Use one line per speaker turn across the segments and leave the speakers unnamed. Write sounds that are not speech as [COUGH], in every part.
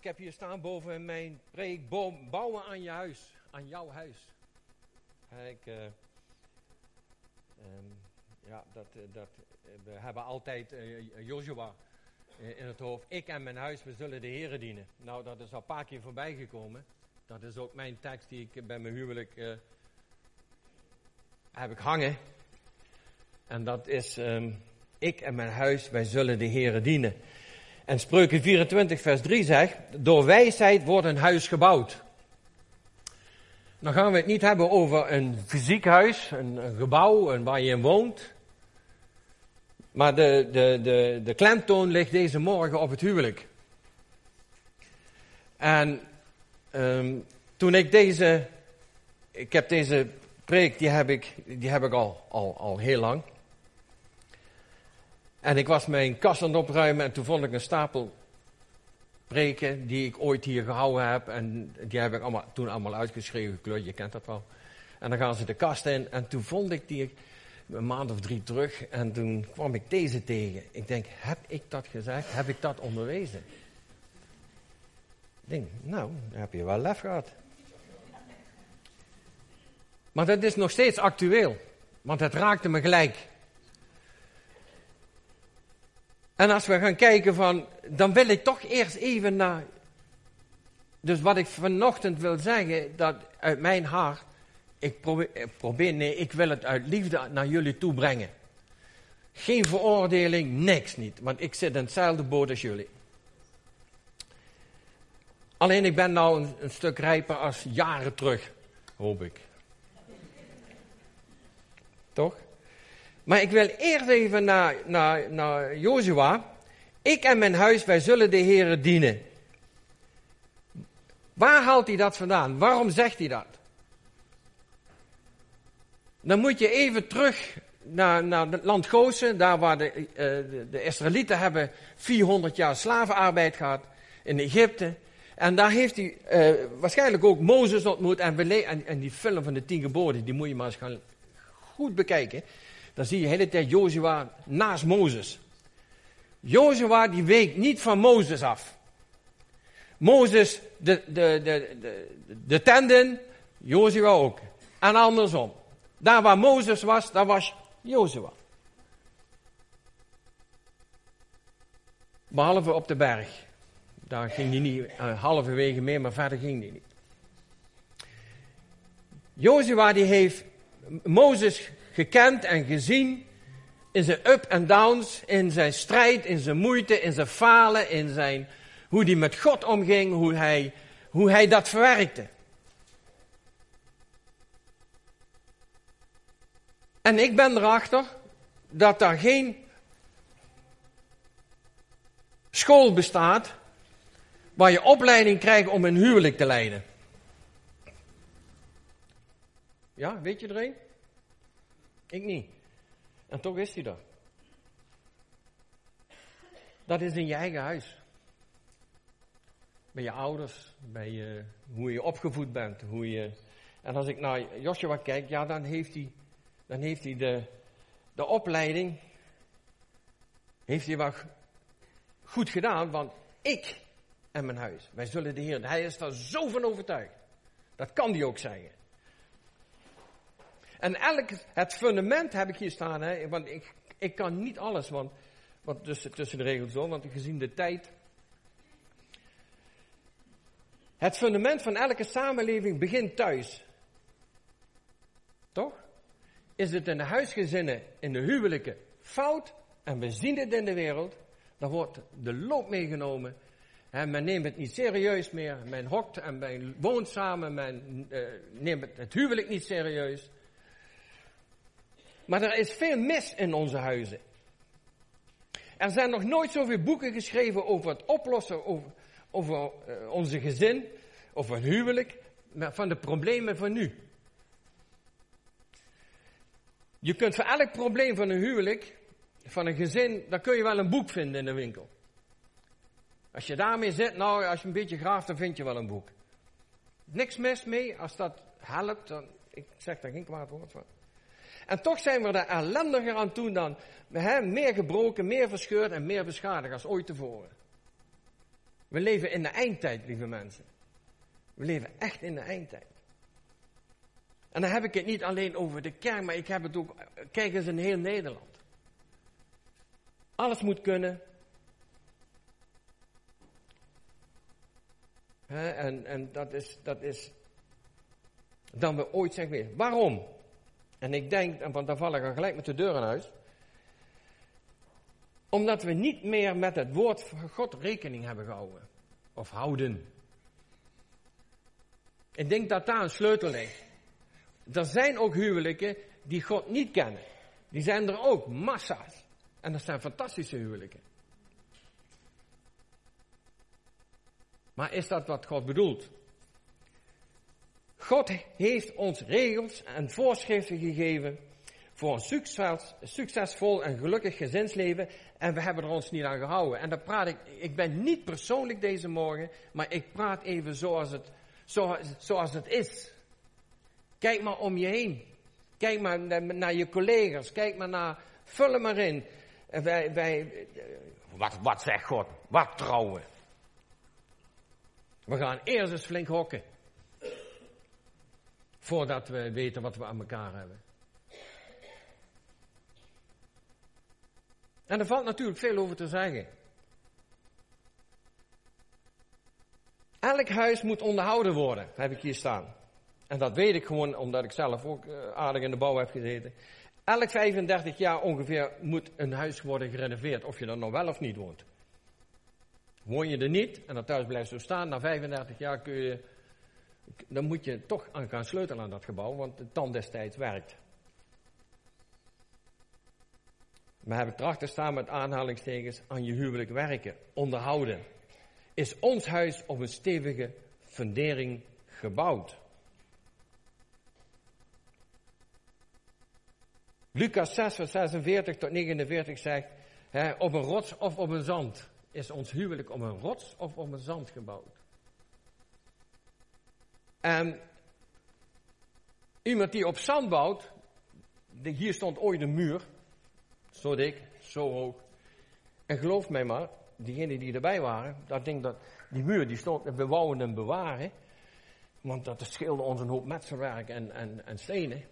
Ik heb hier staan boven mijn preek bouwen aan je huis, aan jouw huis. Ik, uh, um, ja, dat, eh, dat, eh, we hebben altijd uh, Joshua in het hoofd. Ik en mijn huis, we zullen de Heren dienen. Nou, dat is al een paar keer voorbij gekomen. Dat is ook mijn tekst die ik bij mijn huwelijk heb ik hangen. En dat is, um, ik en mijn huis, wij zullen de Heren dienen. En Spreuken 24, vers 3 zegt, door wijsheid wordt een huis gebouwd. Dan gaan we het niet hebben over een fysiek huis, een, gebouw een waar je in woont. Maar de, de, de, de klemtoon ligt deze morgen op het huwelijk. En um, toen ik deze, ik heb deze preek, die heb ik, die heb ik al, al, al heel lang. En ik was mijn kast aan het opruimen en toen vond ik een stapel preken die ik ooit hier gehouden heb. En die heb ik allemaal, toen allemaal uitgeschreven, gekleurd, je kent dat wel. En dan gaan ze de kast in en toen vond ik die een maand of drie terug en toen kwam ik deze tegen. Ik denk, heb ik dat gezegd? Heb ik dat onderwezen? Ik denk, nou, heb je wel lef gehad. Maar dat is nog steeds actueel, want het raakte me gelijk. En als we gaan kijken van, dan wil ik toch eerst even naar. Dus wat ik vanochtend wil zeggen, dat uit mijn hart, ik probeer, ik probeer, nee, ik wil het uit liefde naar jullie toe brengen. Geen veroordeling, niks niet, want ik zit in hetzelfde boot als jullie. Alleen ik ben nou een stuk rijper als jaren terug, hoop ik. Toch? Maar ik wil eerst even naar, naar, naar Jozua. Ik en mijn huis, wij zullen de Heeren dienen. Waar haalt hij dat vandaan? Waarom zegt hij dat? Dan moet je even terug naar, naar het land Gozen, daar waar de, uh, de, Israëlieten hebben 400 jaar slavenarbeid gehad in Egypte. En daar heeft hij uh, waarschijnlijk ook Mozes ontmoet. En, en, en die film van de tien geboden, die moet je maar eens gaan goed bekijken dan zie je de hele tijd Jozua naast Mozes. Jozua die week niet van Mozes af. Mozes de, de, de, de, de tenden, Jozua ook. En andersom. Daar waar Mozes was, daar was Jozua. Behalve op de berg. Daar ging hij niet uh, halverwege mee, maar verder ging hij niet. Jozua die heeft Mozes gekend en gezien in zijn up en downs, in zijn strijd, in zijn moeite, in zijn falen, in zijn, hoe hij met God omging, hoe hij, hoe hij dat verwerkte. En ik ben erachter dat daar geen school bestaat waar je opleiding krijgt om een huwelijk te leiden. Ja, weet je er? Ik niet. En toch is hij er. Dat is in je eigen huis. Bij je ouders, bij je, hoe je opgevoed bent. Hoe je, en als ik naar Joshua kijk, ja, dan heeft hij, dan heeft hij de, de opleiding heeft hij wel goed gedaan, want ik en mijn huis, wij zullen de Heer, hij is daar zo van overtuigd. Dat kan hij ook zeggen. En elk, het fundament heb ik hier staan, hè, want ik, ik kan niet alles, want, want tussen, tussen de regels zo, want gezien de tijd. Het fundament van elke samenleving begint thuis. Toch? Is het in de huisgezinnen, in de huwelijken fout, en we zien het in de wereld, dan wordt de loop meegenomen. En men neemt het niet serieus meer. Men hokt en men woont samen. Men uh, neemt het huwelijk niet serieus. Maar er is veel mis in onze huizen. Er zijn nog nooit zoveel boeken geschreven over het oplossen over, over uh, onze gezin, over een huwelijk, van de problemen van nu. Je kunt voor elk probleem van een huwelijk, van een gezin, daar kun je wel een boek vinden in de winkel. Als je daarmee zit, nou, als je een beetje graaft, dan vind je wel een boek. Niks mis mee, als dat helpt, dan, ik zeg daar geen kwaad woord van. En toch zijn we er ellendiger aan toe dan meer gebroken, meer verscheurd en meer beschadigd als ooit tevoren. We leven in de eindtijd, lieve mensen. We leven echt in de eindtijd. En dan heb ik het niet alleen over de kerk, maar ik heb het ook, kijk eens in heel Nederland. Alles moet kunnen. en, en dat is, dat is dan we ooit zijn geweest. Waarom? En ik denk, en dan val ik al gelijk met de deur in huis. Omdat we niet meer met het woord van God rekening hebben gehouden. Of houden. Ik denk dat daar een sleutel ligt. Er zijn ook huwelijken die God niet kennen. Die zijn er ook, massa's. En dat zijn fantastische huwelijken. Maar is dat wat God bedoelt? God heeft ons regels en voorschriften gegeven voor een succes, succesvol en gelukkig gezinsleven en we hebben er ons niet aan gehouden. En dan praat ik, ik ben niet persoonlijk deze morgen, maar ik praat even zoals het, het is. Kijk maar om je heen. Kijk maar naar je collega's. Kijk maar naar, vul er maar in. Wij, wij, wat, wat zegt God? Wat trouwen? We gaan eerst eens flink hokken. Voordat we weten wat we aan elkaar hebben. En er valt natuurlijk veel over te zeggen. Elk huis moet onderhouden worden, heb ik hier staan. En dat weet ik gewoon omdat ik zelf ook eh, aardig in de bouw heb gezeten. Elk 35 jaar ongeveer moet een huis worden gerenoveerd, of je er nog wel of niet woont. Woon je er niet en dat thuis blijft zo staan, na 35 jaar kun je, dan moet je toch aan gaan sleutelen aan dat gebouw, want het tand destijds werkt. We hebben trachten staan met aanhalingstekens aan je huwelijk werken, onderhouden. Is ons huis op een stevige fundering gebouwd? Lucas 6, vers 46 tot 49 zegt, hè, op een rots of op een zand. Is ons huwelijk op een rots of op een zand gebouwd? En iemand die op zand bouwt, hier stond ooit een muur, zo dik, zo hoog. En geloof mij maar, diegenen die erbij waren, dat ding dat, die muur die stond, we wouden hem bewaren, want dat scheelde ons een hoop metselwerk en, en, en stenen.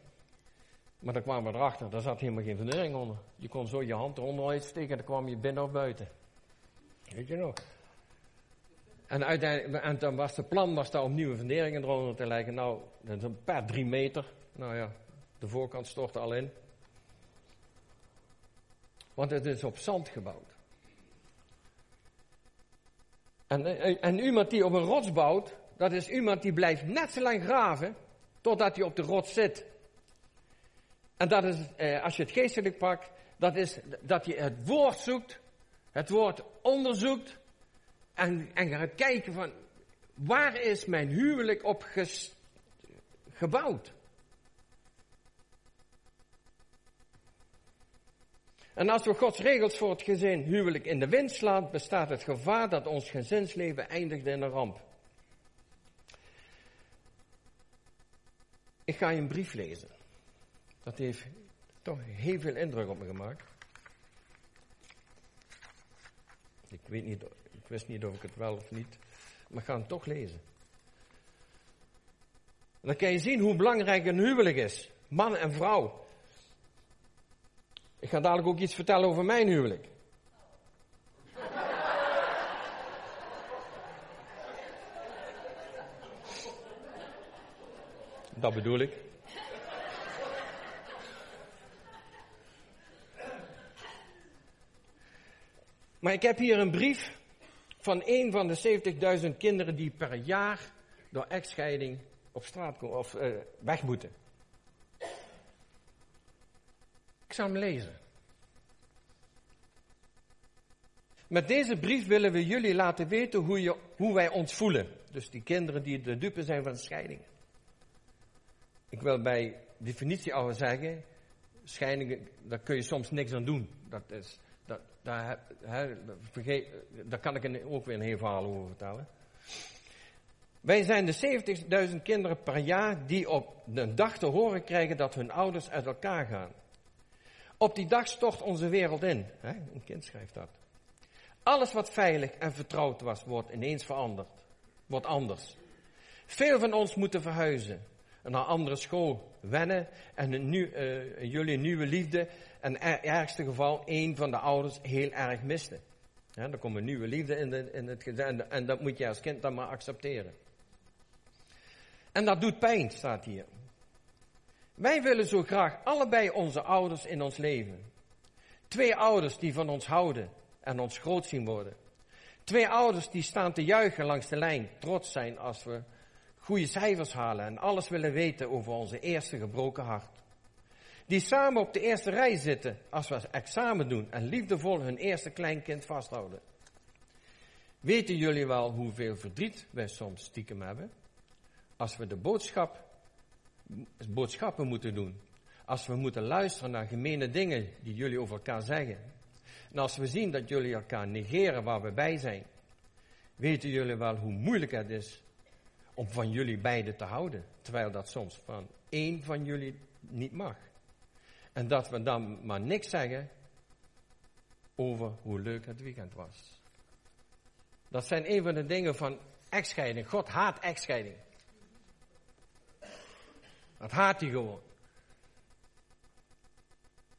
Maar dan kwamen we erachter, daar zat helemaal geen fundering onder. Je kon zo je hand eronder uitsteken en dan kwam je binnen of buiten. Weet je nog? En uiteindelijk, en dan was het plan was daar om nieuwe funderingen eronder te leggen. Nou, dat is een per drie meter. Nou ja, de voorkant stortte al in. Want het is op zand gebouwd. En, en iemand die op een rots bouwt, dat is iemand die blijft net zo lang graven totdat hij op de rots zit. En dat is, eh, als je het geestelijk pakt, dat is dat je het woord zoekt, het woord onderzoekt en, en gaat kijken van waar is mijn huwelijk op gebouwd? En als we Gods regels voor het gezin huwelijk in de wind slaan, bestaat het gevaar dat ons gezinsleven eindigt in een ramp. Ik ga je een brief lezen. Dat heeft toch heel veel indruk op me gemaakt. Ik weet niet, ik wist niet of ik het wel of niet, maar ik ga hem toch lezen. dan kan je zien hoe belangrijk een huwelijk is. Man en vrouw. Ik ga dadelijk ook iets vertellen over mijn huwelijk. Dat bedoel ik. Maar ik heb hier een brief van een van de 70.000 kinderen die per jaar door echtscheiding op straat komen of uh, weg moeten. Ik zal hem lezen. Met deze brief willen we jullie laten weten hoe, je, hoe wij ons voelen. Dus die kinderen die de dupe zijn van scheidingen. Ik wil bij definitie al zeggen, scheidingen, daar kun je soms niks aan doen. Dat is, daar, daar kan ik ook weer een heel verhaal over vertellen. Wij zijn de 70.000 kinderen per jaar die op een dag te horen krijgen dat hun ouders uit elkaar gaan. Op die dag stort onze wereld in. Een kind schrijft dat. Alles wat veilig en vertrouwd was, wordt ineens veranderd. Wordt anders. Veel van ons moeten verhuizen. Naar een andere school wennen. En een uh, jullie nieuwe liefde. En ergste geval, een van de ouders heel erg misten. Ja, er komt een nieuwe liefde in, in het gezin. En dat moet je als kind dan maar accepteren. En dat doet pijn, staat hier. Wij willen zo graag allebei onze ouders in ons leven. Twee ouders die van ons houden en ons groot zien worden. Twee ouders die staan te juichen langs de lijn, trots zijn als we goede cijfers halen en alles willen weten over onze eerste gebroken hart. Die samen op de eerste rij zitten als we examen doen en liefdevol hun eerste kleinkind vasthouden. Weten jullie wel hoeveel verdriet wij soms stiekem hebben? Als we de boodschap, boodschappen moeten doen. Als we moeten luisteren naar gemene dingen die jullie over elkaar zeggen. En als we zien dat jullie elkaar negeren waar we bij zijn. Weten jullie wel hoe moeilijk het is om van jullie beiden te houden. Terwijl dat soms van één van jullie niet mag. En dat we dan maar niks zeggen over hoe leuk het weekend was. Dat zijn een van de dingen van echtscheiding. God haat echtscheiding. Dat haat hij gewoon.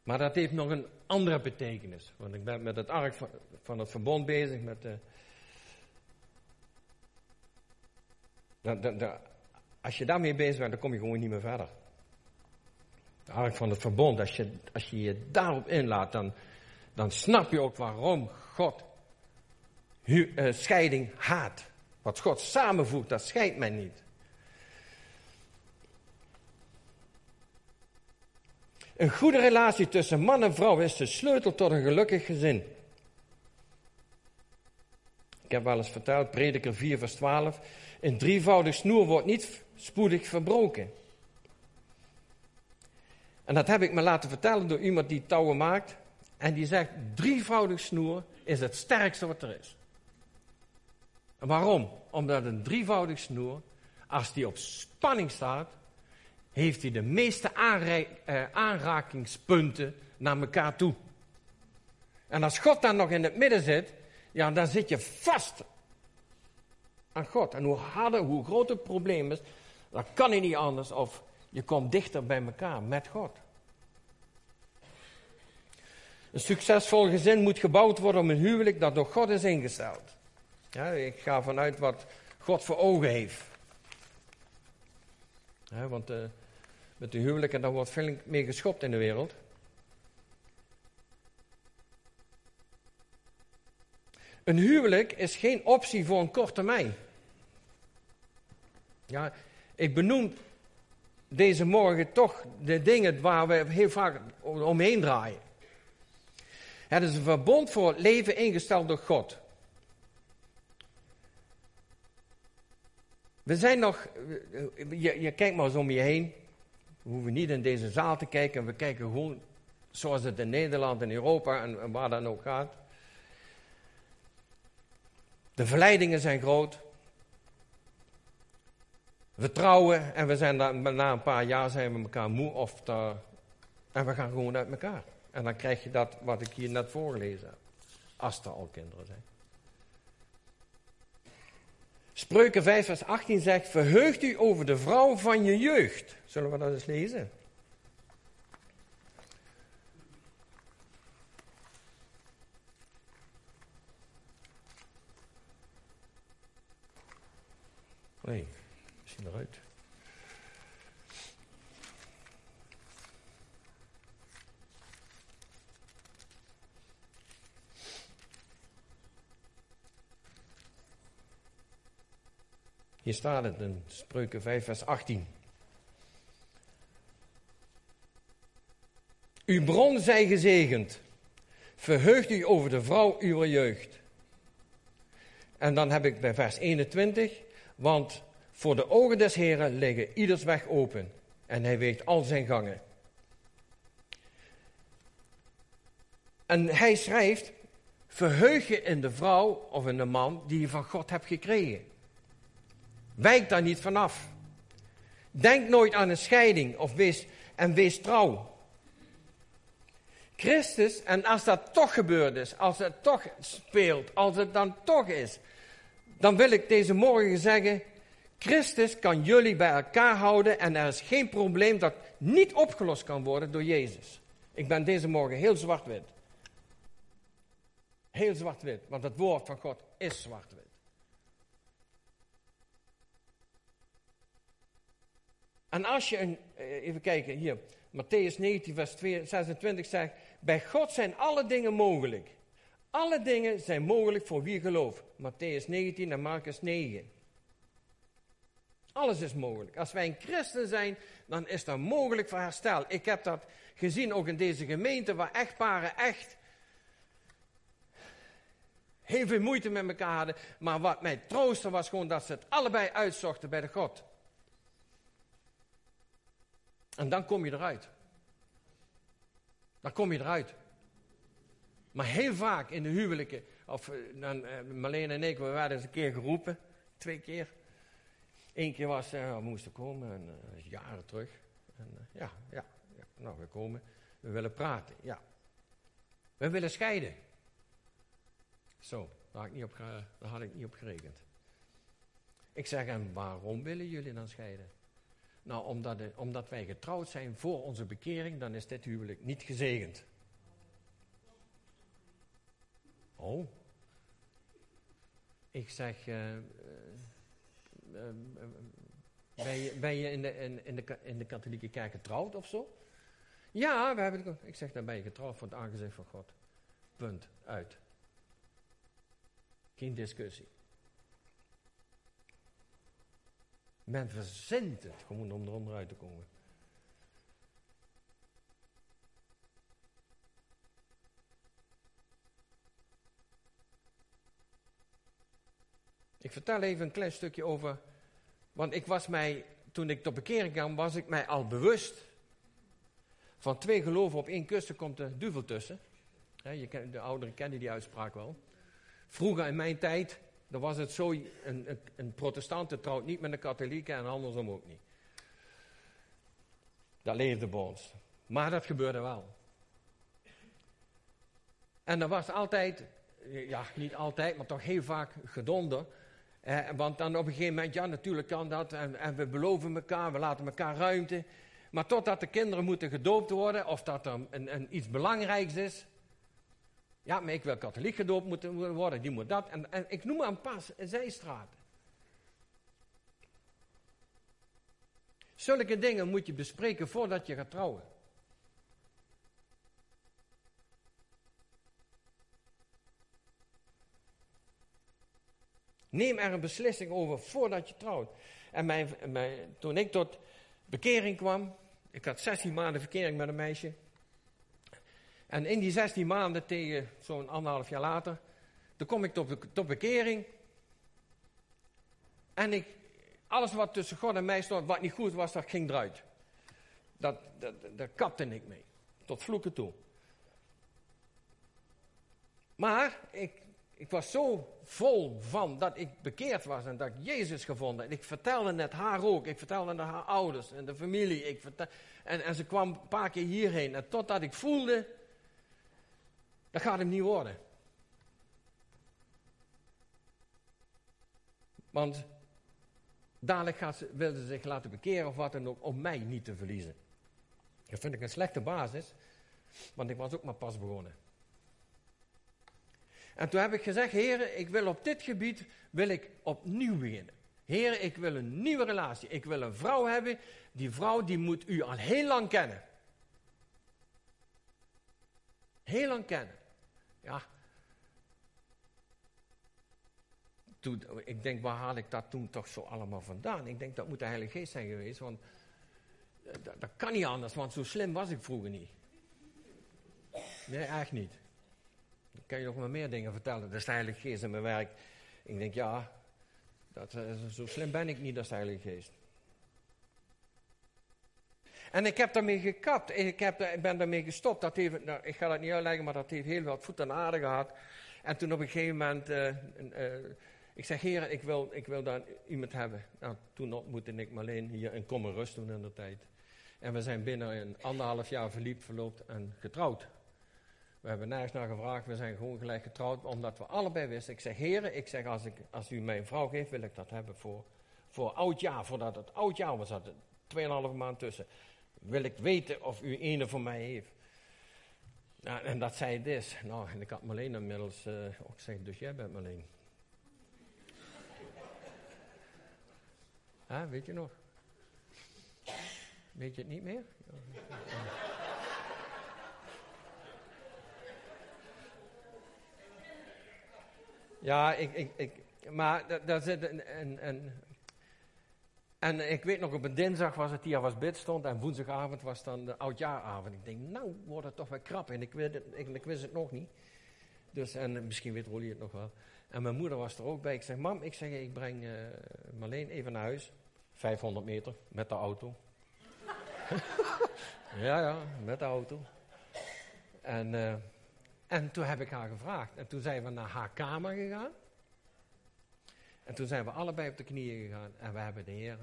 Maar dat heeft nog een andere betekenis. Want ik ben met het ark van, het verbond bezig. Met de, als je daarmee bezig bent, dan kom je gewoon niet meer verder. De ark van het verbond, als je als je, je daarop inlaat, dan, dan snap je ook waarom God hu, uh, scheiding haat. Wat God samenvoegt, dat scheidt men niet. Een goede relatie tussen man en vrouw is de sleutel tot een gelukkig gezin. Ik heb wel eens verteld, prediker 4 vers 12. Een drievoudig snoer wordt niet spoedig verbroken. En dat heb ik me laten vertellen door iemand die touwen maakt. En die zegt, drievoudig snoer is het sterkste wat er is. En waarom? Omdat een drievoudig snoer, als die op spanning staat, heeft hij de meeste eh, aanrakingspunten naar elkaar toe. En als God dan nog in het midden zit, ja, dan zit je vast aan God. En hoe harder, hoe groter het probleem is, dan kan hij niet anders of je komt dichter bij elkaar met God. Een succesvol gezin moet gebouwd worden om een huwelijk dat door God is ingesteld. Ja, ik ga vanuit wat God voor ogen heeft. Want uh, met de huwelijken, daar wordt veel mee geschopt in de wereld. Een huwelijk is geen optie voor een korte termijn. Ja, ik benoem deze morgen toch de dingen waar we heel vaak omheen draaien. Het is een verbond voor het leven ingesteld door God. We zijn nog, je, kijkt maar eens om je heen. We hoeven niet in deze zaal te kijken. We kijken gewoon zoals het in Nederland en Europa en, en waar dan ook gaat. De verleidingen zijn groot. We trouwen en we zijn dan, na een paar jaar zijn we elkaar moe of en we gaan gewoon uit elkaar. En dan krijg je dat wat ik hier net voorgelezen heb. Als er al kinderen zijn. Spreuken 5 vers 18 zegt, verheugt u over de vrouw van je jeugd. Zullen we dat eens lezen? Nee, Hier staat het in Spreuken 5, vers 18. Uw bron zij gezegend. Verheugt u over de vrouw uw jeugd. En dan heb ik bij vers 21. Want voor de ogen des Heren liggen ieders weg open. En hij weet al zijn gangen. En hij schrijft, verheug je in de vrouw of in de man die je van God hebt gekregen. Wijk daar niet vanaf. Denk nooit aan een scheiding of wees, en wees trouw. Christus, en als dat toch gebeurd is, als het toch speelt, als het dan toch is, dan wil ik deze morgen zeggen, Christus kan jullie bij elkaar houden en er is geen probleem dat niet opgelost kan worden door Jezus. Ik ben deze morgen heel zwart-wit. Heel zwart-wit, want het woord van God is zwart-wit. En als je, een, eh, even kijken hier, Matthäus 19, vers 26 zegt, bij God zijn alle dingen mogelijk. Alle dingen zijn mogelijk voor wie gelooft. Matthäus 19 en Marcus 9. Alles is mogelijk. Als wij een christen zijn, dan is dat mogelijk voor. Ik heb dat gezien ook in deze gemeente, waar echtparen echt heel veel moeite met elkaar hadden. Maar wat mij troostte was gewoon dat ze het allebei uitzochten bij de God. En dan kom je eruit. Dan kom je eruit. Maar heel vaak in de huwelijken, of eh, dan, Marlene en ik, we werden eens een keer geroepen, twee keer. Eén keer was, uh, we moesten komen, en, uh, jaren terug. En, ja, ja, ja, nou, we komen, we willen praten, ja. We willen scheiden. Zo, daar had ik niet op, had ik niet op gerekend. Ik zeg, en waarom willen jullie dan scheiden? Nou, omdat, omdat wij getrouwd zijn voor onze bekering, dan is dit huwelijk niet gezegend. Oh. Ik zeg, uh, ben, je, ben je in de, in, in, de, in de katholieke kerk getrouwd of zo? Ja, we hebben ik zeg, dan ben je getrouwd voor het aangezicht van God. Punt, uit. Geen discussie. Men verzint het gewoon om eronderuit te komen. Ik vertel even een klein stukje over. Want ik was mij, toen ik tot bekering kwam, was ik mij al bewust. Van twee geloven op één kussen komt de duivel tussen. je, de ouderen kennen die uitspraak wel. Vroeger in mijn tijd dan was het zo, een, een, trouwt niet met een katholieke en andersom ook niet. Dat leefde bij. Maar dat gebeurde wel. En er was altijd, ja niet altijd, maar toch heel vaak gedonder. Eh, want dan op een gegeven moment, ja natuurlijk kan dat. En, en we beloven elkaar, we laten elkaar ruimte. Maar totdat de kinderen moeten gedoopt worden, of dat er een, iets belangrijks is, ja, maar ik wil katholiek gedoopt moeten worden, die moet dat. En, en ik noem maar een paar zijstraten. Zulke dingen moet je bespreken voordat je gaat trouwen. Neem er een beslissing over voordat je trouwt. En mijn, mijn, toen ik tot bekering kwam, ik had 16 maanden verkering met een meisje. En in die 16 maanden tegen zo'n anderhalf jaar later, dan kom ik tot, tot bekering. En ik, alles wat tussen God en mij stond, wat niet goed was, dat ging eruit. Dat, dat, daar kapte ik mee. Tot vloeken toe. Maar ik, ik was zo vol van dat ik bekeerd was en dat ik Jezus gevonden. En ik vertelde net haar ook. Ik vertelde naar haar ouders en de familie. Ik vertel, en, en ze kwam een paar keer hierheen. En totdat ik voelde, dat gaat hem niet worden. Want dadelijk gaat ze, ze zich laten bekeren of wat dan ook, om mij niet te verliezen. Dat vind ik een slechte basis, want ik was ook maar pas begonnen. En toen heb ik gezegd, heren, ik wil op dit gebied, wil ik opnieuw beginnen. Heren, ik wil een nieuwe relatie. Ik wil een vrouw hebben, die vrouw die moet u al heel lang kennen. Heel lang kennen. Ja. Toen, ik denk, waar haal ik dat toen toch zo allemaal vandaan? Ik denk, dat moet de Heilige Geest zijn geweest, want eh, dat, dat kan niet anders, want zo slim was ik vroeger niet. Nee, echt niet. Kan je nog maar meer dingen vertellen. Dat is de Heilige Geest in mijn werk. Ik denk, ja, dat, eh, zo slim ben ik niet als de Heilige Geest. En ik heb daarmee gekapt. Ik, heb, ik ben daarmee gestopt. Dat heeft, nou, ik ga dat niet uitleggen, maar dat heeft heel wat voet en aarde gehad. En toen op een gegeven moment, uh, uh, ik zeg, heer, ik wil, ik wil daar iemand hebben. Nou, toen ontmoette ik alleen hier in Rust toen in de tijd. En we zijn binnen een anderhalf jaar verliefd, verloopt en getrouwd. We hebben nergens naar gevraagd, we zijn gewoon gelijk getrouwd, omdat we allebei wisten. Ik zeg, heren, ik zeg, als, ik, als u mij een vrouw geeft, wil ik dat hebben voor, voor oud jaar. Voordat het oud jaar was, er 2,5 maand tussen. Wil ik weten of u ene voor mij heeft. En dat zei dus. Nou, en ik had Marleen inmiddels uh, ook gezegd, dus jij bent Marleen. [LAUGHS] Weet je nog? Weet je het niet meer? Ja, ik, ik, ik, maar daar zit een, een, een, En ik weet nog, op een dinsdag was het hier was bid stond en woensdagavond was dan de oudjaaravond. Ik denk, nou wordt het toch wel krap en ik, weet ik, ik wist het nog niet. Dus, en misschien weet Rolly het nog wel. En mijn moeder was er ook bij. Ik zeg, mam, ik zeg, ik breng uh, Marleen even naar huis. 500 meter met de auto. [LAUGHS] ja, ja, met de auto. En, uh, en toen heb ik haar gevraagd. En toen zijn we naar haar kamer gegaan. En toen zijn we allebei op de knieën gegaan. En we hebben de Heer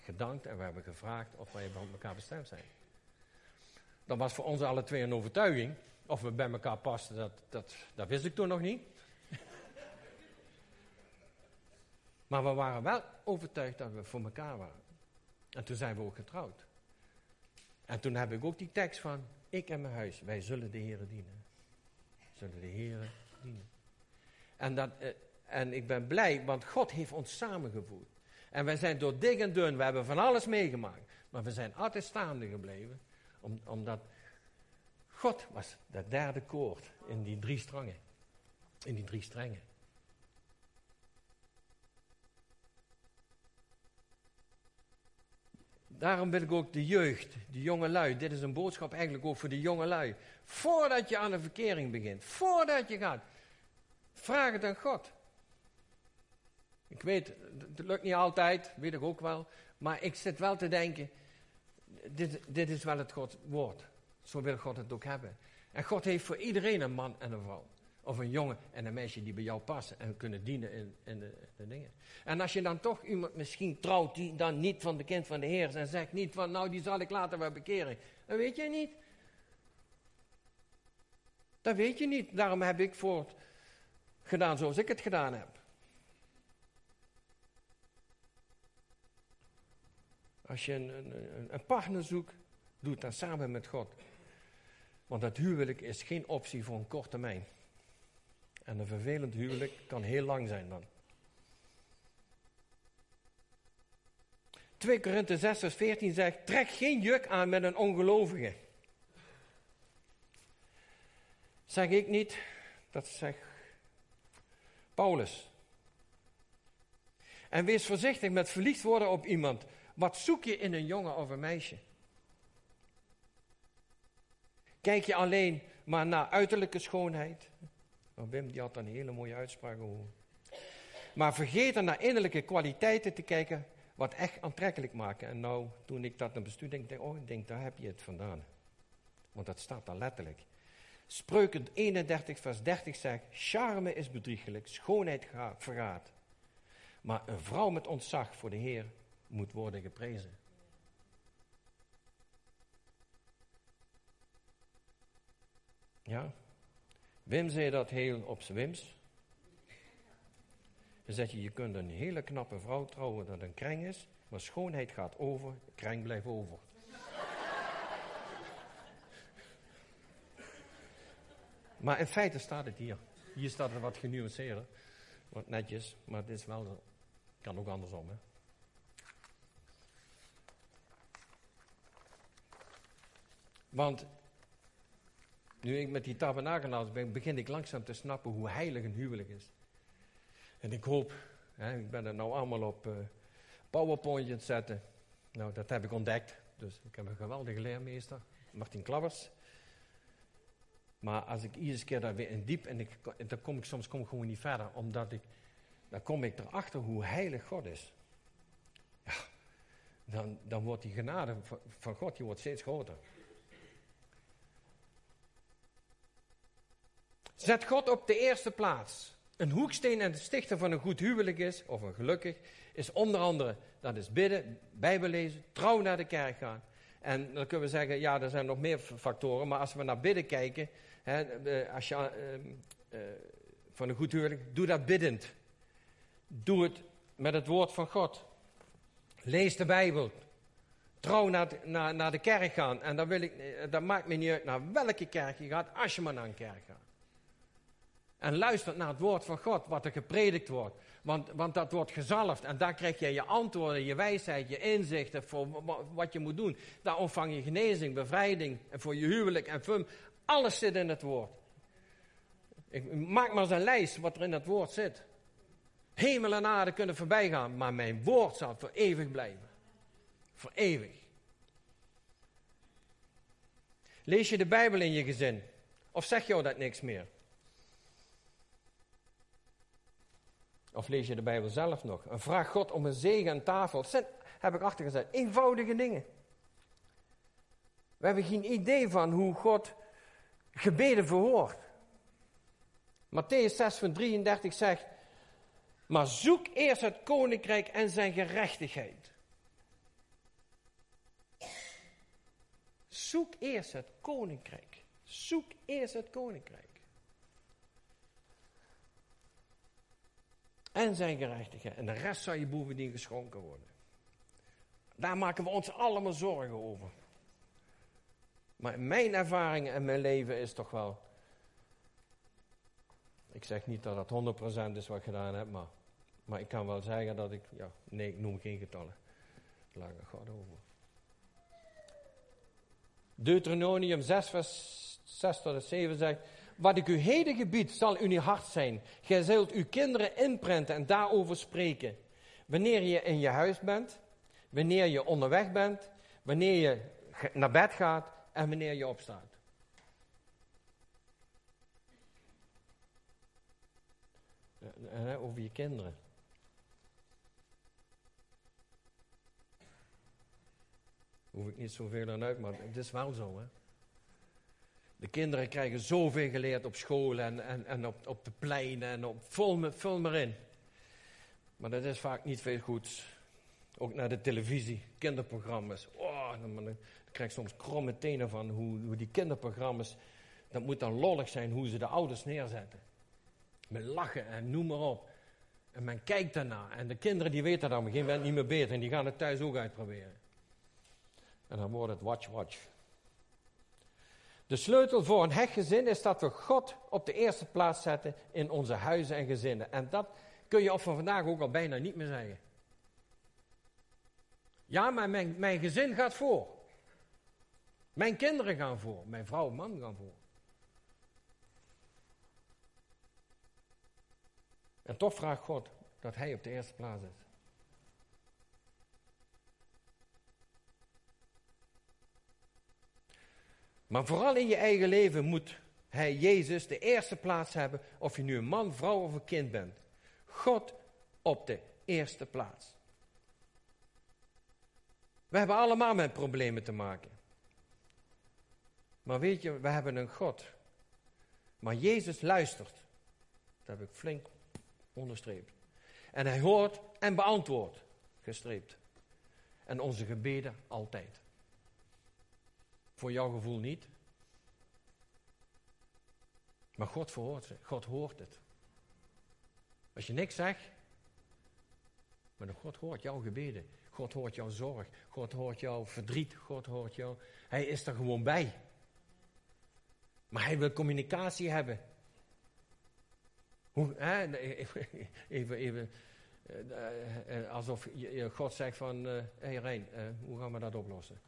gedankt en we hebben gevraagd of wij bij elkaar bestemd zijn. Dat was voor ons alle twee een overtuiging. Of we bij elkaar pasten, dat, dat, dat wist ik toen nog niet. [LAUGHS] maar we waren wel overtuigd dat we voor elkaar waren. En toen zijn we ook getrouwd. En toen heb ik ook die tekst van, ik en mijn huis, wij zullen de Heeren dienen. Zullen de Heeren dienen. En, dat, eh, en ik ben blij, want God heeft ons samengevoerd. En wij zijn door dik en dun, we hebben van alles meegemaakt. Maar we zijn altijd staande gebleven, omdat God was dat derde koord in die drie strangen. In die drie strengen. Daarom wil ik ook de jeugd, de jonge lui, dit is een boodschap eigenlijk ook voor de jonge lui. Voordat je aan de verkering begint, voordat je gaat, vraag het aan God. Ik weet, het lukt niet altijd, weet ik ook wel, maar ik zit wel te denken, dit, dit is wel het Gods woord. Zo wil God het ook hebben. En God heeft voor iedereen een man en een vrouw. Of een jongen en een meisje die bij jou passen en kunnen dienen in, in de, dingen. En als je dan toch iemand misschien trouwt die dan niet van de kind van de Heer is en zegt niet van nou die zal ik later wel bekeren. Dat weet je niet. Dat weet je niet. Daarom heb ik voort gedaan zoals ik het gedaan heb. Als je een, een, een partner zoekt, doe het dan samen met God. Want dat huwelijk is geen optie voor een korte termijn. En een vervelend huwelijk kan heel lang zijn dan. 2 Korinthe 6 vers 14 zegt, trek geen juk aan met een ongelovige. Zeg ik niet, dat zegt Paulus. En wees voorzichtig met verliefd worden op iemand. Wat zoek je in een jongen of een meisje? Kijk je alleen maar naar uiterlijke schoonheid? Nou, Wim die had een hele mooie uitspraak over. Maar vergeet dan naar innerlijke kwaliteiten te kijken wat echt aantrekkelijk maken. En nou, toen ik dat naar bestuur denk, ik, oh, ik denk, daar heb je het vandaan. Want dat staat daar letterlijk. Spreuken 31 vers 30 zegt, charme is bedriegelijk, schoonheid vergaat. Maar een vrouw met ontzag voor de Heer moet worden geprezen. Ja, Wim zei dat heel op zijn wims. Dan je, je kunt een hele knappe vrouw trouwen dat een kreng is, maar schoonheid gaat over, kreng blijft over. [LAUGHS] maar in feite staat het hier. Hier staat het wat genuanceerder, wat netjes, maar het is wel, kan ook andersom. Hè? Want nu ik met die tabernakelnaars ben, begin ik langzaam te snappen hoe heilig een huwelijk is. En ik hoop, hè, ik ben er nou allemaal op uh, PowerPoint zetten. Nou, dat heb ik ontdekt. Dus ik heb een geweldige leermeester, Martin Klabbers. Maar als ik iedere keer daar weer in diep en ik, dan kom ik soms kom ik gewoon niet verder, omdat ik, dan kom ik erachter hoe heilig God is. Ja, dan, dan wordt die genade van God die wordt steeds groter. Zet God op de eerste plaats. Een hoeksteen en de stichter van een goed huwelijk is, of een gelukkig, is onder andere, dat is bidden, bijbel lezen, trouw naar de kerk gaan. En dan kunnen we zeggen, ja, er zijn nog meer factoren. Maar als we naar bidden kijken, hè, eh, als je uh, uh, van een goed huwelijk, doe dat biddend. Doe het met het woord van God. Lees de Bijbel. Trouw naar, de, naar de kerk gaan. En dan wil ik, dat maakt me niet uit naar welke kerk je gaat, als je maar naar een kerk gaat. En luister naar het woord van God, wat er gepredikt wordt. Want, want dat wordt gezalfd en daar krijg je je antwoorden, je wijsheid, je inzichten voor wat je moet doen. Daar ontvang je genezing, bevrijding en voor je huwelijk en fum. Alles zit in het woord. Ik maak maar eens een lijst wat er in het woord zit. Hemel en aarde kunnen voorbij gaan, maar mijn woord zal voor eeuwig blijven. Voor eeuwig. Lees je de Bijbel in je gezin? Of zeg jou dat niks meer? Of lees je de Bijbel zelf nog? En vraag God om een zegen aan tafel. Dat heb ik achtergezet, eenvoudige dingen. We hebben geen idee van hoe God gebeden verhoort. Matthäus 6 van 33 zegt, maar zoek eerst het koninkrijk en zijn gerechtigheid. Zoek eerst het koninkrijk. Zoek eerst het koninkrijk. En zijn gerechtigheid. En de rest zal je bovendien geschonken worden. Daar maken we ons allemaal zorgen over. Maar mijn ervaring en mijn leven is toch wel. Ik zeg niet dat dat 100% is wat ik gedaan heb, maar, maar ik kan wel zeggen dat ik. Ja, nee, ik noem geen getallen. Laat ik God over. Deuteronomium 6, vers 6 tot 7 zegt. Wat ik u heden gebied, zal u niet hard zijn. Gij zult uw kinderen inprenten en daarover spreken. Wanneer je in je huis bent, wanneer je onderweg bent, wanneer je naar bed gaat en wanneer je opstaat. Over je kinderen. Hoef ik niet zoveel aan uit, maar het is wel zo, hè. De kinderen krijgen zoveel geleerd op school en, en, en op, op de pleinen en op, vul, me, vul maar in. Maar dat is vaak niet veel goeds. Ook naar de televisie, kinderprogramma's. Oh, dan, krijg je soms kromme tenen van hoe, hoe die kinderprogramma's. Dat moet dan lollig zijn hoe ze de ouders neerzetten. Met lachen en noem maar op. En men kijkt daarna. En de kinderen die weten dan op een gegeven moment niet meer beter. En die gaan het thuis ook uitproberen. En dan wordt het watch, watch. De sleutel voor een hecht gezin is dat we God op de eerste plaats zetten in onze huizen en gezinnen. En dat kun je op van vandaag ook al bijna niet meer zeggen. Ja, maar mijn, mijn gezin gaat voor. Mijn kinderen gaan voor. Mijn vrouw en man gaan voor. En toch vraagt God dat hij op de eerste plaats is. Maar vooral in je eigen leven moet hij, Jezus, de eerste plaats hebben. Of je nu een man, vrouw of een kind bent. God op de eerste plaats. We hebben allemaal met problemen te maken. Maar weet je, we hebben een God. Maar Jezus luistert. Dat heb ik flink onderstreept. En hij hoort en beantwoordt. Gestreept. En onze gebeden altijd. Voor jouw gevoel niet. Maar God verhoort ze. God hoort het. Als je niks zegt, maar God hoort jouw gebeden. God hoort jouw zorg. God hoort jouw verdriet. God hoort jou. Hij is er gewoon bij. Maar hij wil communicatie hebben. Hoe, hè? [LAUGHS] Even, even uh, uh, alsof God zegt van, hé hey Rijn, hoe gaan we dat oplossen?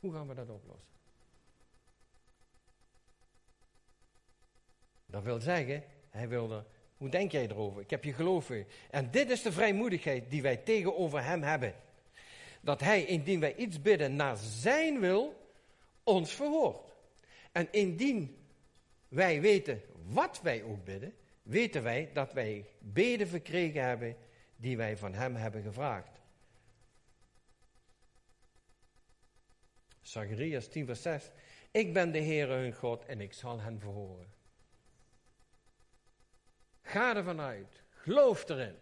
Hoe gaan we dat oplossen? Dat wil zeggen, hij wilde, hoe denk jij erover? Ik heb je geloof in. En dit is de vrijmoedigheid die wij tegenover hem hebben. Dat hij, indien wij iets bidden naar zijn wil, ons verhoort. En indien wij weten wat wij ook bidden, weten wij dat wij beden verkregen hebben die wij van hem hebben gevraagd. Zacharias 10 vers 6. Ik ben de Heere hun God en ik zal hen verhoren. Ga ervan uit. Geloof erin.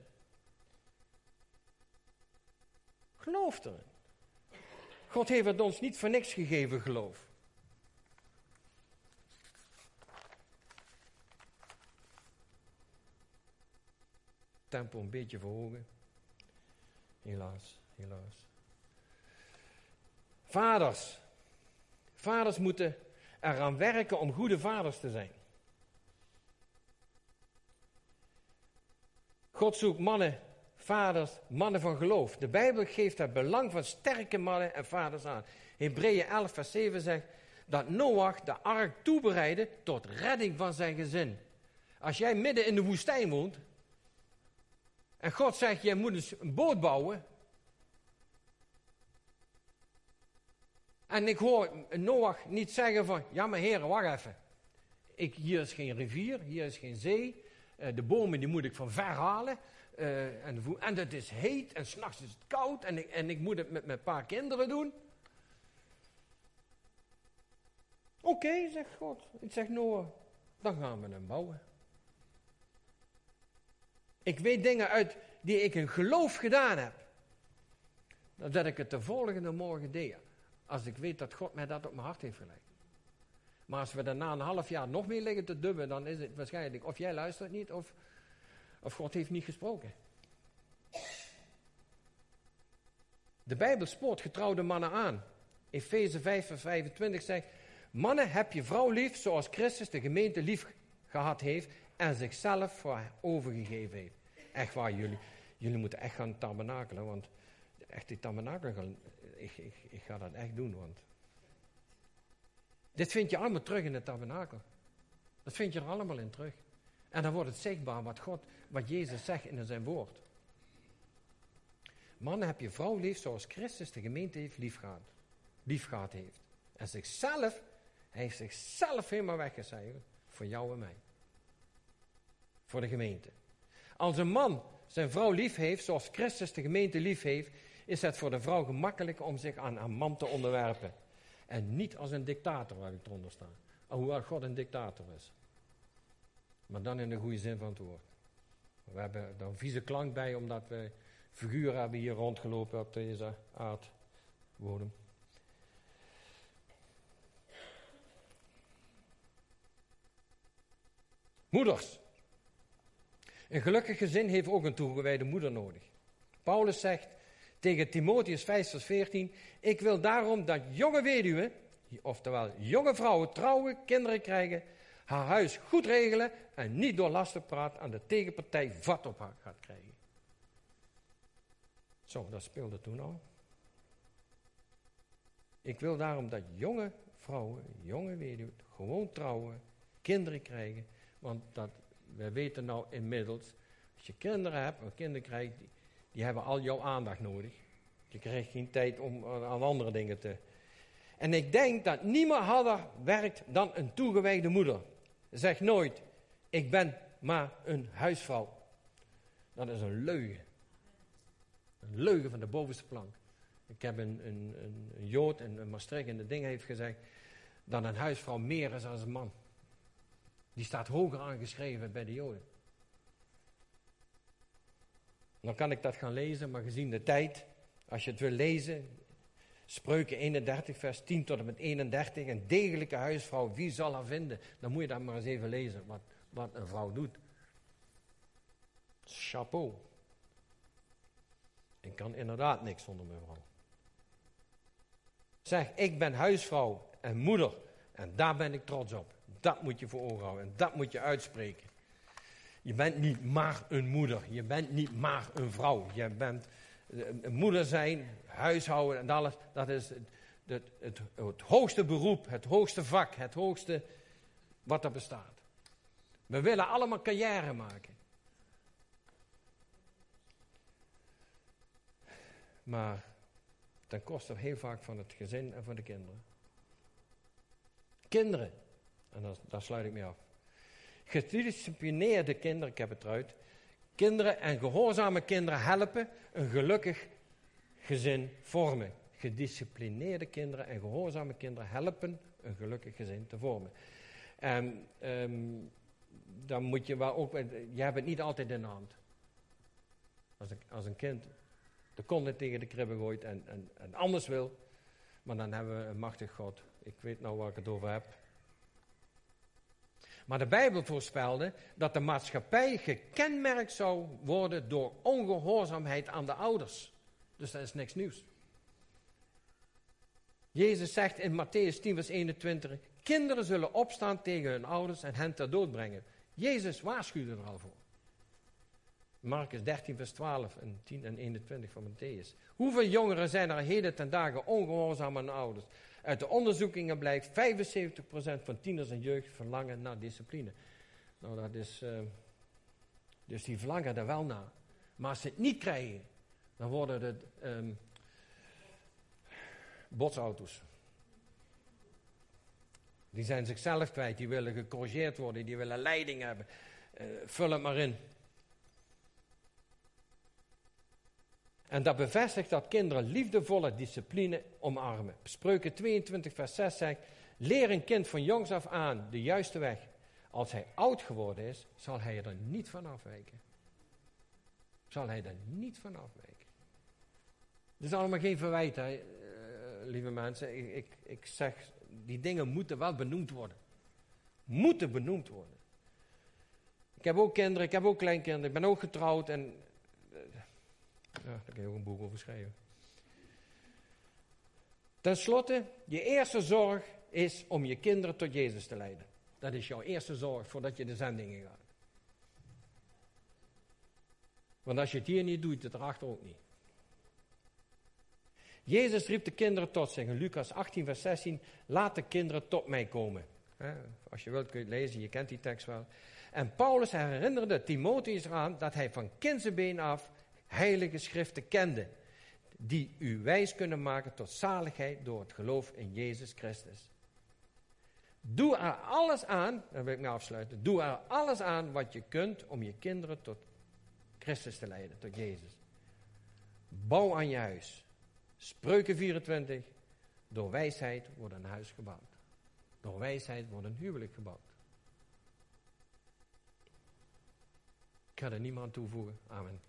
Geloof erin. God heeft het ons niet voor niks gegeven, geloof. Tempo een beetje verhogen. Helaas, helaas. Vaders. Vaders moeten eraan werken om goede vaders te zijn. God zoekt mannen, vaders, mannen van geloof. De Bijbel geeft het belang van sterke mannen en vaders aan. Hebreeën 11, vers 7 zegt dat Noach de ark toebereidde tot redding van zijn gezin. Als jij midden in de woestijn woont en God zegt, jij moet een boot bouwen. En ik hoor Noach niet zeggen van, ja maar heren, wacht even. Ik, hier is geen rivier, hier is geen zee. Uh, de bomen die moet ik van ver halen. Uh, en, en het is heet en s'nachts is het koud. En ik, en ik moet het met mijn paar kinderen doen. Oké, zegt God. Ik zeg Noah, dan gaan we hem bouwen. Ik weet dingen uit die ik in geloof gedaan heb. Dat ik het de volgende morgen deed. Als ik weet dat God mij dat op mijn hart heeft gelegd. Maar als we daarna een half jaar nog meer liggen te dubben, dan is het waarschijnlijk of jij luistert niet of, of God heeft niet gesproken. De Bijbel spoort getrouwde mannen aan. Efeze 5 vers 25 zegt, mannen heb je vrouw lief zoals Christus de gemeente lief gehad heeft en zichzelf voor overgegeven heeft. Echt waar, jullie, jullie moeten echt gaan tabernakelen, want echt die tabernakel, ik, ga dat echt doen, want dit vind je allemaal terug in het tabernakel. Dat vind je er allemaal in terug. En dan wordt het zichtbaar wat God, wat Jezus zegt in zijn woord. Mannen, heb je vrouw lief zoals Christus de gemeente heeft liefgehad, liefgehad heeft. En zichzelf, hij heeft zichzelf helemaal weggecijferd voor jou en mij. Voor de gemeente. Als een man zijn vrouw lief heeft zoals Christus de gemeente lief heeft, is het voor de vrouw gemakkelijk om zich aan haar man te onderwerpen. En niet als een dictator waar ik eronder sta. Hoewel God een dictator is. Maar dan in de goede zin van het woord. We hebben een vieze klank bij, omdat we figuren hebben hier rondgelopen op deze aardbodem. Moeders. Een gelukkig gezin heeft ook een toegewijde moeder nodig. Paulus zegt tegen Timotheus 5 vers 14, ik wil daarom dat jonge weduwen, oftewel jonge vrouwen, trouwen, kinderen krijgen, haar huis goed regelen en niet door lastenpraat aan de tegenpartij vat op haar gaat krijgen. Zo, dat speelde toen al. Ik wil daarom dat jonge vrouwen, jonge weduwen, gewoon trouwen, kinderen krijgen. Want dat, wij weten nou inmiddels, als je kinderen hebt, of kinderen krijgt, die, die hebben al jouw aandacht nodig. Je krijgt geen tijd om aan andere dingen te. En ik denk dat niemand harder werkt dan een toegewijde moeder. Zeg nooit, ik ben maar een huisvrouw. Dat is een leugen. Een leugen van de bovenste plank. Ik heb een, een, een, een Jood en een Maastricht in de ding heeft gezegd dat een huisvrouw meer is dan een man. Die staat hoger aangeschreven bij de Joden. Dan kan ik dat gaan lezen, maar gezien de tijd, als je het wil lezen, Spreuken 31, vers 10 tot en met 31, een degelijke huisvrouw, wie zal haar vinden? Dan moet je dat maar eens even lezen, wat, wat een vrouw doet. Chapeau. Ik kan inderdaad niks zonder mijn vrouw. Zeg, ik ben huisvrouw en moeder en daar ben ik trots op. Dat moet je voor ogen houden en dat moet je uitspreken. Je bent niet maar een moeder. Je bent niet maar een vrouw. Je bent een moeder zijn, huishouden en alles. Dat is het, het, het, het hoogste beroep, het hoogste vak, het hoogste wat er bestaat. We willen allemaal carrière maken. Maar ten koste heel vaak van het gezin en van de kinderen. Kinderen, en daar sluit ik mee af. Gedisciplineerde kinderen, ik heb het eruit. Kinderen en gehoorzame kinderen helpen een gelukkig gezin vormen. Gedisciplineerde kinderen en gehoorzame kinderen helpen een gelukkig gezin te vormen. En um, dan moet je wel ook, je hebt het niet altijd in de hand. Als een, als een kind de kont tegen de kribben gooit en, en, en anders wil, Maar dan hebben we een machtig God. Ik weet nou waar ik het over heb. Maar de Bijbel voorspelde dat de maatschappij gekenmerkt zou worden door ongehoorzaamheid aan de ouders. Dus dat is niks nieuws. Jezus zegt in Matthäus 10, vers 21: Kinderen zullen opstaan tegen hun ouders en hen ter dood brengen. Jezus waarschuwde er al voor. Marcus 13, vers 12 en 10 en 21 van Matthäus. Hoeveel jongeren zijn er heden ten dagen ongehoorzaam aan ouders? Uit de onderzoekingen blijkt 75% van tieners en jeugd verlangen naar discipline. Nou, dat is. Uh, dus die verlangen er wel naar. Maar als ze het niet krijgen, dan worden het um, botsauto's. Die zijn zichzelf kwijt, die willen gecorrigeerd worden, die willen leiding hebben. Uh, vul het maar in. En dat bevestigt dat kinderen liefdevolle discipline omarmen. Spreuken 22, vers 6 zegt: Leer een kind van jongs af aan de juiste weg. Als hij oud geworden is, zal hij er niet van afwijken. Zal hij er niet van afwijken. Het is allemaal geen verwijt, hè, eh, lieve mensen. Ik, ik, ik zeg, die dingen moeten wel benoemd worden. Moeten benoemd worden. Ik heb ook kinderen, ik heb ook kleinkinderen, ik ben ook getrouwd en ja, daar kun je ook een boek over schrijven. Ten slotte, je eerste zorg is om je kinderen tot Jezus te leiden. Dat is jouw eerste zorg voordat je de zendingen gaat. Want als je het hier niet doet, het erachter ook niet. Jezus riep de kinderen tot zich in Lucas 18, vers 16. Laat de kinderen tot mij komen. Als je wilt kun je het lezen, je kent die tekst wel. En Paulus herinnerde Timotheus eraan dat hij van kindsbeen af heilige schriften kende, die u wijs kunnen maken tot zaligheid door het geloof in Jezus Christus. Doe er alles aan, dan wil ik nou afsluiten, doe er alles aan wat je kunt om je kinderen tot Christus te leiden, tot Jezus. Bouw aan je huis. Spreuken 24, door wijsheid wordt een huis gebouwd. Door wijsheid wordt een huwelijk gebouwd. Ik ga er niemand toevoegen. Amen.